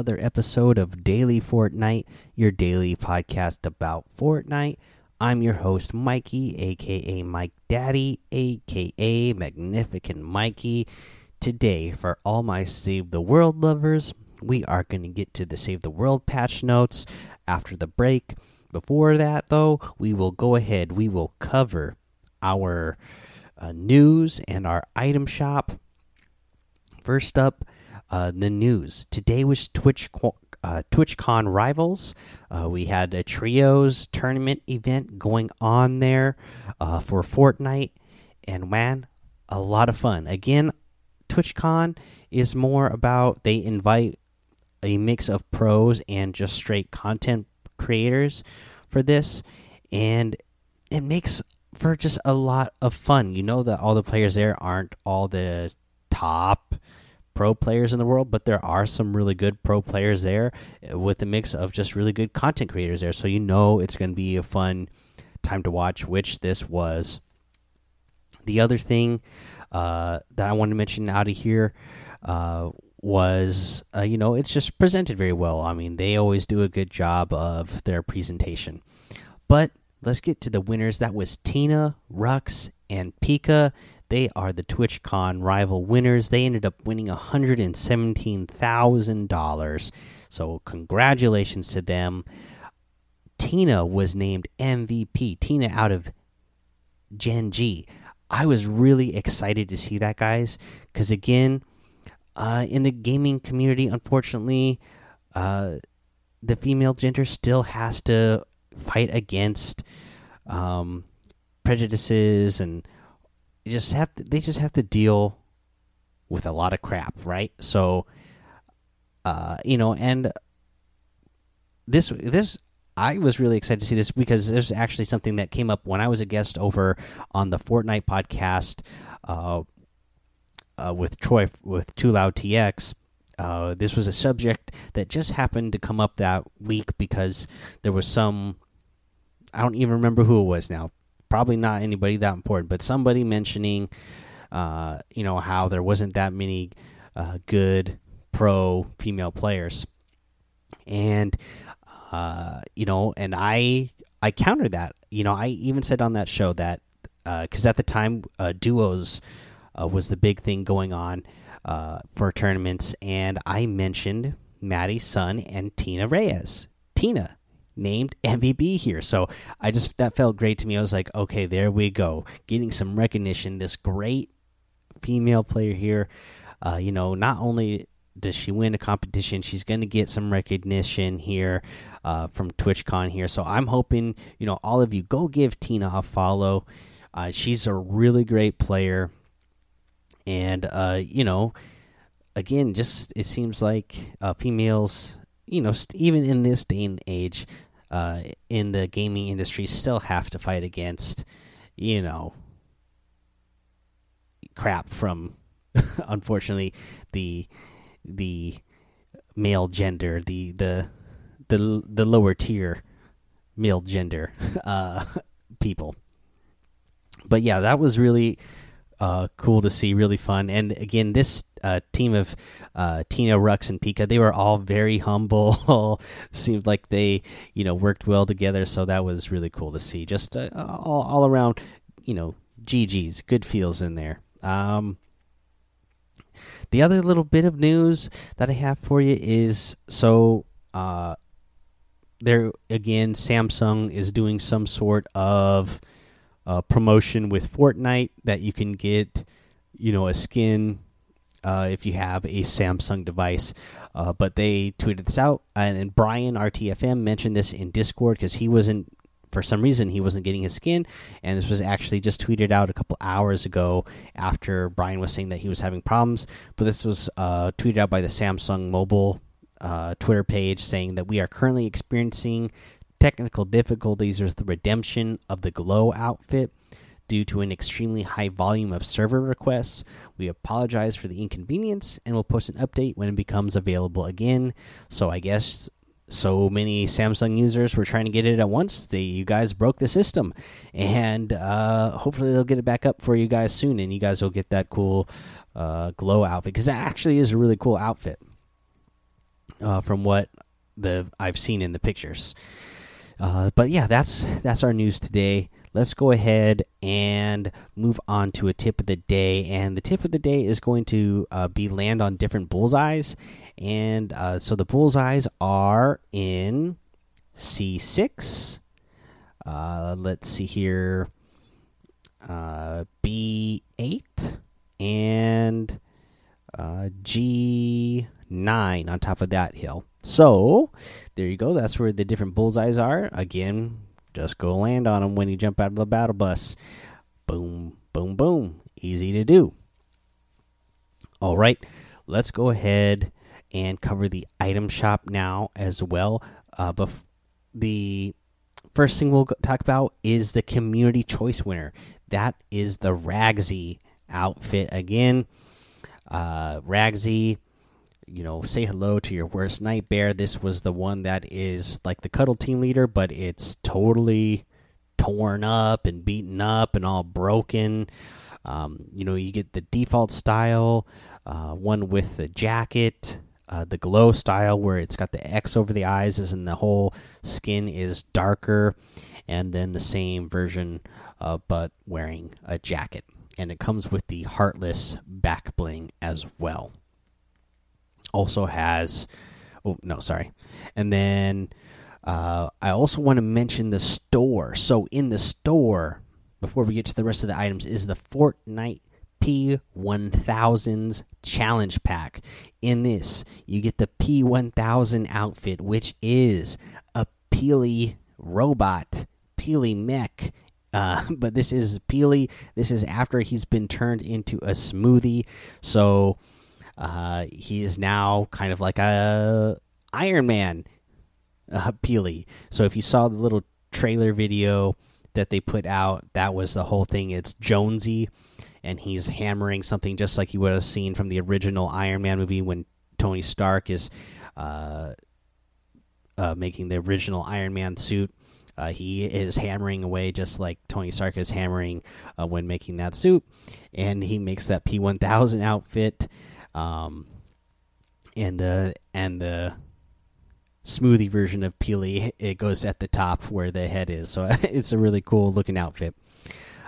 another episode of Daily Fortnite, your daily podcast about Fortnite. I'm your host, Mikey, aka Mike Daddy, aka Magnificent Mikey. Today, for all my Save the World lovers, we are going to get to the Save the World patch notes after the break. Before that, though, we will go ahead, we will cover our uh, news and our item shop. First up, uh, the news today was Twitch uh, TwitchCon Rivals. Uh, we had a trios tournament event going on there uh, for Fortnite, and man, a lot of fun. Again, TwitchCon is more about they invite a mix of pros and just straight content creators for this, and it makes for just a lot of fun. You know that all the players there aren't all the top pro players in the world, but there are some really good pro players there with a mix of just really good content creators there. So you know it's going to be a fun time to watch, which this was. The other thing uh, that I wanted to mention out of here uh, was, uh, you know, it's just presented very well. I mean, they always do a good job of their presentation. But let's get to the winners. That was Tina, Rux, and Pika. They are the TwitchCon rival winners. They ended up winning $117,000. So, congratulations to them. Tina was named MVP. Tina out of Gen G. I was really excited to see that, guys, because again, uh, in the gaming community, unfortunately, uh, the female gender still has to fight against um, prejudices and just have to, they just have to deal with a lot of crap, right? So, uh, you know, and this this I was really excited to see this because there's actually something that came up when I was a guest over on the Fortnite podcast uh, uh, with Troy with Too Loud TX. Uh, this was a subject that just happened to come up that week because there was some I don't even remember who it was now probably not anybody that important, but somebody mentioning, uh, you know, how there wasn't that many uh, good pro female players, and uh, you know, and I I countered that. You know, I even said on that show that because uh, at the time uh, duos uh, was the big thing going on for tournaments, and I mentioned Maddie Sun and Tina Reyes. Tina named MVP here. So I just that felt great to me. I was like, okay, there we go, getting some recognition. This great female player here. Uh, you know, not only does she win a competition, she's going to get some recognition here uh, from TwitchCon here. So I'm hoping you know all of you go give Tina a follow. Uh, she's a really great player, and uh, you know, again, just it seems like uh, females you know, even in this day and age, uh, in the gaming industry still have to fight against, you know, crap from, unfortunately, the the male gender, the the the the lower tier male gender uh, people. But yeah, that was really uh, cool to see, really fun. And again, this uh, team of uh, Tina, Rux, and Pika, they were all very humble. Seemed like they, you know, worked well together. So that was really cool to see. Just uh, all, all around, you know, GG's, good feels in there. Um, the other little bit of news that I have for you is so uh, there again, Samsung is doing some sort of uh, promotion with Fortnite that you can get, you know, a skin uh, if you have a Samsung device. Uh, but they tweeted this out, and, and Brian RTFM mentioned this in Discord because he wasn't, for some reason, he wasn't getting his skin, and this was actually just tweeted out a couple hours ago after Brian was saying that he was having problems. But this was uh, tweeted out by the Samsung Mobile uh, Twitter page saying that we are currently experiencing technical difficulties with the redemption of the Glow outfit due to an extremely high volume of server requests. We apologize for the inconvenience and will post an update when it becomes available again. So I guess so many Samsung users were trying to get it at once. They, you guys broke the system, and uh, hopefully they'll get it back up for you guys soon, and you guys will get that cool uh, glow outfit because that actually is a really cool outfit. uh, from what the I've seen in the pictures. Uh, but yeah, that's that's our news today. Let's go ahead and move on to a tip of the day. And the tip of the day is going to uh, be land on different bullseyes. And uh, so the bullseyes are in C6. Uh, let's see here. Uh, B8 and uh, G9 on top of that hill. So there you go. That's where the different bullseyes are. Again, just go land on them when you jump out of the battle bus. Boom, boom, boom. Easy to do. All right, let's go ahead and cover the item shop now as well. Uh, but the first thing we'll talk about is the community choice winner. That is the Ragsy outfit again. Uh, Ragsy, you know, say hello to your worst nightmare. This was the one that is like the cuddle team leader, but it's totally torn up and beaten up and all broken. Um, you know, you get the default style, uh, one with the jacket, uh, the glow style where it's got the X over the eyes, and the whole skin is darker, and then the same version, uh, but wearing a jacket and it comes with the heartless back bling as well. Also has, oh no, sorry, and then uh, I also want to mention the store. So in the store, before we get to the rest of the items, is the Fortnite P1000s challenge pack. In this, you get the P1000 outfit, which is a Peely robot, Peely mech, uh, but this is Peely. This is after he's been turned into a smoothie. So uh, he is now kind of like a Iron Man uh, Peely. So if you saw the little trailer video that they put out, that was the whole thing. It's Jonesy, and he's hammering something just like you would have seen from the original Iron Man movie when Tony Stark is uh, uh, making the original Iron Man suit. Uh, he is hammering away just like Tony Stark is hammering uh, when making that suit, and he makes that P1000 outfit, um, and the and the smoothie version of Peely it goes at the top where the head is, so it's a really cool looking outfit.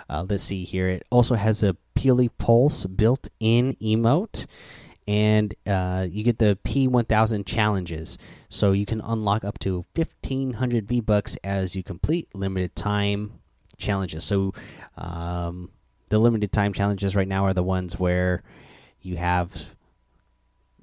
Uh, let's see here. It also has a Peely Pulse built-in emote and uh, you get the P1000 challenges. So you can unlock up to 1500 V Bucks as you complete limited time challenges. So um, the limited time challenges right now are the ones where you have,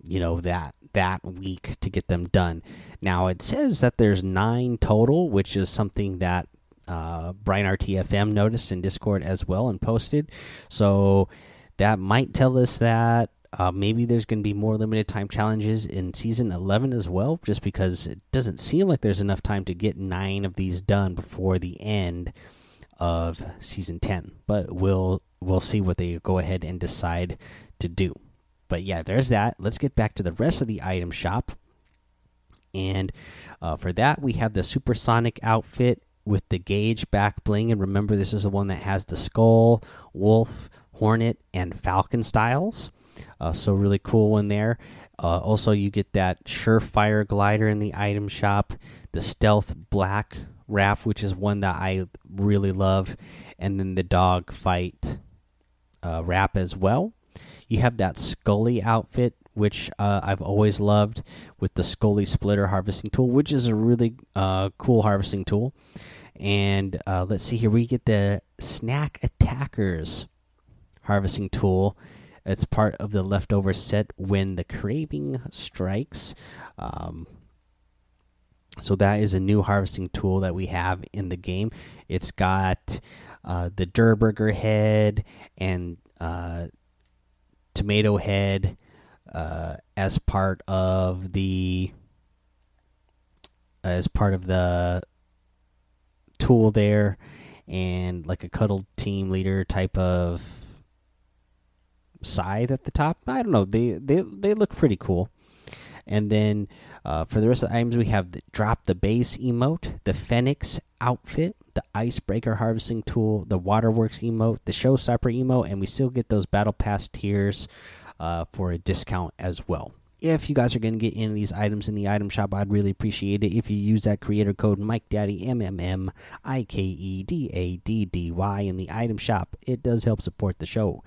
you know, that that week to get them done. Now it says that there's nine total, which is something that uh, Brian RTFM noticed in Discord as well and posted. So that might tell us that uh, maybe there's going to be more limited time challenges in season 11 as well, just because it doesn't seem like there's enough time to get nine of these done before the end of season 10. But we'll we'll see what they go ahead and decide to do. But yeah, there's that. Let's get back to the rest of the item shop. And uh, for that, we have the supersonic outfit with the gauge back bling. And remember, this is the one that has the skull, wolf, hornet, and falcon styles. Uh, so really cool one there. Uh, also, you get that Surefire glider in the item shop, the Stealth Black Wrap, which is one that I really love, and then the Dog Fight uh, wrap as well. You have that Scully outfit, which uh, I've always loved, with the Scully Splitter harvesting tool, which is a really uh, cool harvesting tool. And uh, let's see here, we get the Snack Attackers harvesting tool it's part of the leftover set when the craving strikes. Um, so that is a new harvesting tool that we have in the game. It's got uh, the Durr Burger head and uh, tomato head uh, as part of the as part of the tool there, and like a cuddle team leader type of scythe at the top. I don't know. They they they look pretty cool. And then uh, for the rest of the items, we have the drop the base emote, the Phoenix outfit, the icebreaker harvesting tool, the waterworks emote, the showstopper emote, and we still get those battle pass tiers uh, for a discount as well. if you guys are going to get any of these items in the item shop, I'd really appreciate it if you use that creator code Mike Daddy M M M I K E D A D D Y in the item shop. It does help support the show.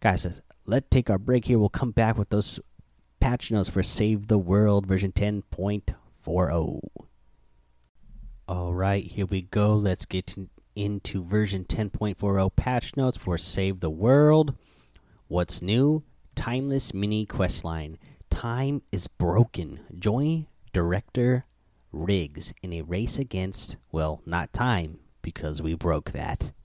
Guys, let's take our break here. We'll come back with those patch notes for Save the World version 10.40. All right, here we go. Let's get into version 10.40 patch notes for Save the World. What's new? Timeless mini questline. Time is broken. Join director Riggs in a race against, well, not time, because we broke that.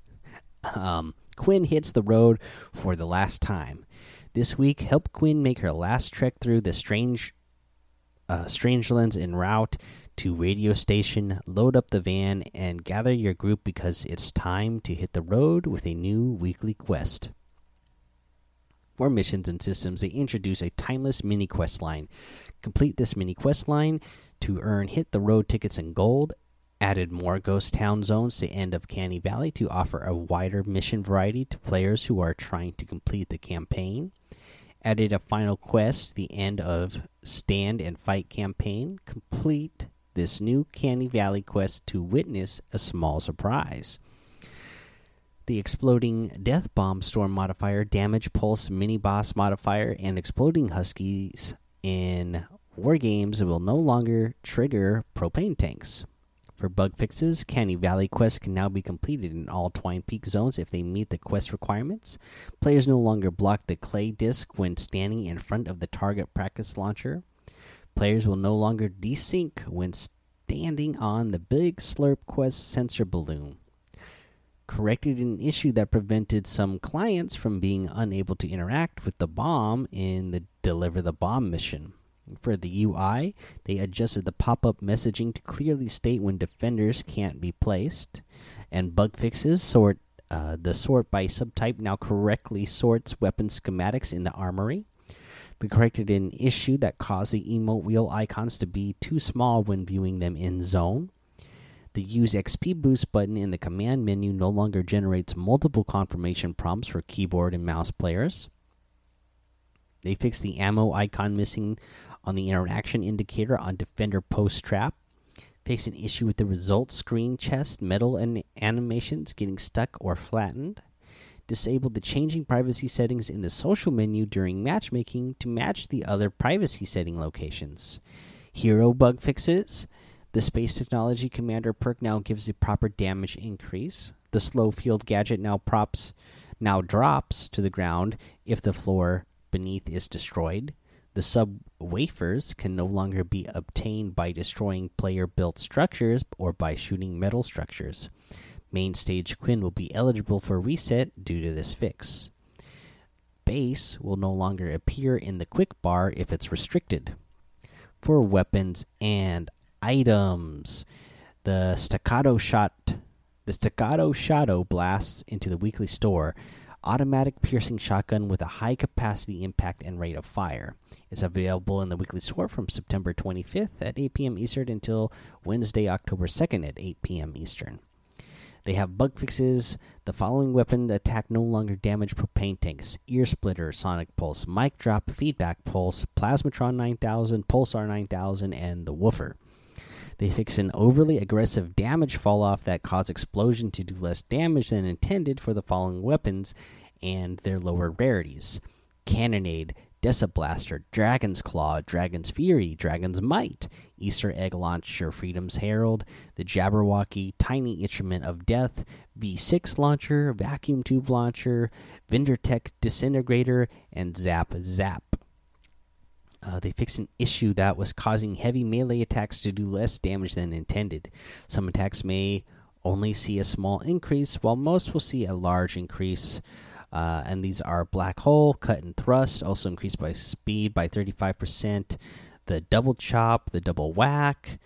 Um, Quinn hits the road for the last time. This week, help Quinn make her last trek through the strange, uh, Strangelands en route to radio station. Load up the van and gather your group because it's time to hit the road with a new weekly quest. For missions and systems, they introduce a timeless mini quest line. Complete this mini quest line to earn hit the road tickets in gold. Added more ghost town zones to end of Canny Valley to offer a wider mission variety to players who are trying to complete the campaign. Added a final quest, the end of Stand and Fight campaign. Complete this new Canny Valley quest to witness a small surprise the exploding death bomb storm modifier, damage pulse mini boss modifier, and exploding huskies in war games will no longer trigger propane tanks. For bug fixes, Canny Valley quests can now be completed in all Twine Peak zones if they meet the quest requirements. Players no longer block the clay disc when standing in front of the target practice launcher. Players will no longer desync when standing on the Big Slurp Quest sensor balloon corrected an issue that prevented some clients from being unable to interact with the bomb in the Deliver the Bomb mission. For the UI, they adjusted the pop up messaging to clearly state when defenders can't be placed. And bug fixes sort uh, the sort by subtype now correctly sorts weapon schematics in the armory. They corrected an issue that caused the emote wheel icons to be too small when viewing them in zone. The Use XP Boost button in the command menu no longer generates multiple confirmation prompts for keyboard and mouse players. They fixed the ammo icon missing on the interaction indicator on Defender Post Trap. Fixed an issue with the results screen chest metal and animations getting stuck or flattened. Disable the changing privacy settings in the social menu during matchmaking to match the other privacy setting locations. Hero bug fixes the Space Technology Commander perk now gives the proper damage increase. The Slow Field gadget now props now drops to the ground if the floor beneath is destroyed. The sub wafers can no longer be obtained by destroying player built structures or by shooting metal structures. Main stage Quinn will be eligible for reset due to this fix. Base will no longer appear in the quick bar if it's restricted. For weapons and items. The staccato shot, the staccato shadow blasts into the weekly store. Automatic piercing shotgun with a high capacity impact and rate of fire is available in the weekly store from September 25th at 8 p.m. Eastern until Wednesday, October 2nd at 8 p.m. Eastern. They have bug fixes. The following weapon attack no longer damage propane tanks: Ear Splitter, Sonic Pulse, Mic Drop, Feedback Pulse, Plasmatron 9000, Pulsar 9000, and the Woofer. They fix an overly aggressive damage fall off that cause explosion to do less damage than intended for the following weapons and their lower rarities Cannonade, Blaster, Dragon's Claw, Dragon's Fury, Dragon's Might, Easter Egg Launcher, Freedom's Herald, the Jabberwocky, Tiny Instrument of Death, V6 Launcher, Vacuum Tube Launcher, Vindertech Disintegrator, and Zap Zap. Uh, they fixed an issue that was causing heavy melee attacks to do less damage than intended. Some attacks may only see a small increase, while most will see a large increase. Uh, and these are Black Hole, Cut and Thrust, also increased by speed by 35%. The Double Chop, the Double Whack,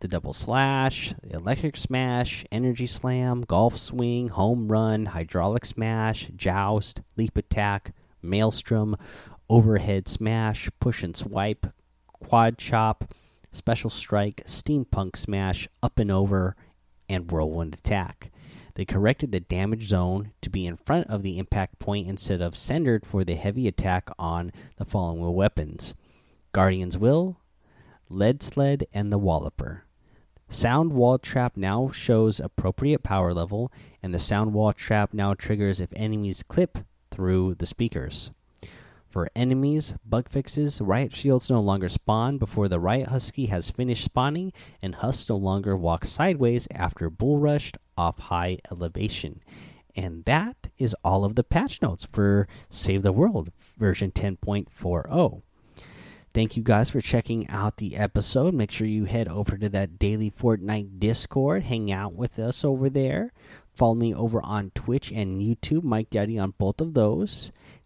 the Double Slash, the Electric Smash, Energy Slam, Golf Swing, Home Run, Hydraulic Smash, Joust, Leap Attack, Maelstrom, overhead smash, push and swipe, quad chop, special strike, steampunk smash, up and over, and whirlwind attack. They corrected the damage zone to be in front of the impact point instead of centered for the heavy attack on the following weapons Guardian's Will, Lead Sled, and the Walloper. Sound Wall Trap now shows appropriate power level, and the Sound Wall Trap now triggers if enemies clip through the speakers. For enemies, bug fixes, Riot Shields no longer spawn before the Riot Husky has finished spawning, and Husk no longer walks sideways after bull rushed off high elevation. And that is all of the patch notes for Save the World version 10.40. Thank you guys for checking out the episode. Make sure you head over to that daily Fortnite Discord, hang out with us over there. Follow me over on Twitch and YouTube, Mike Daddy on both of those.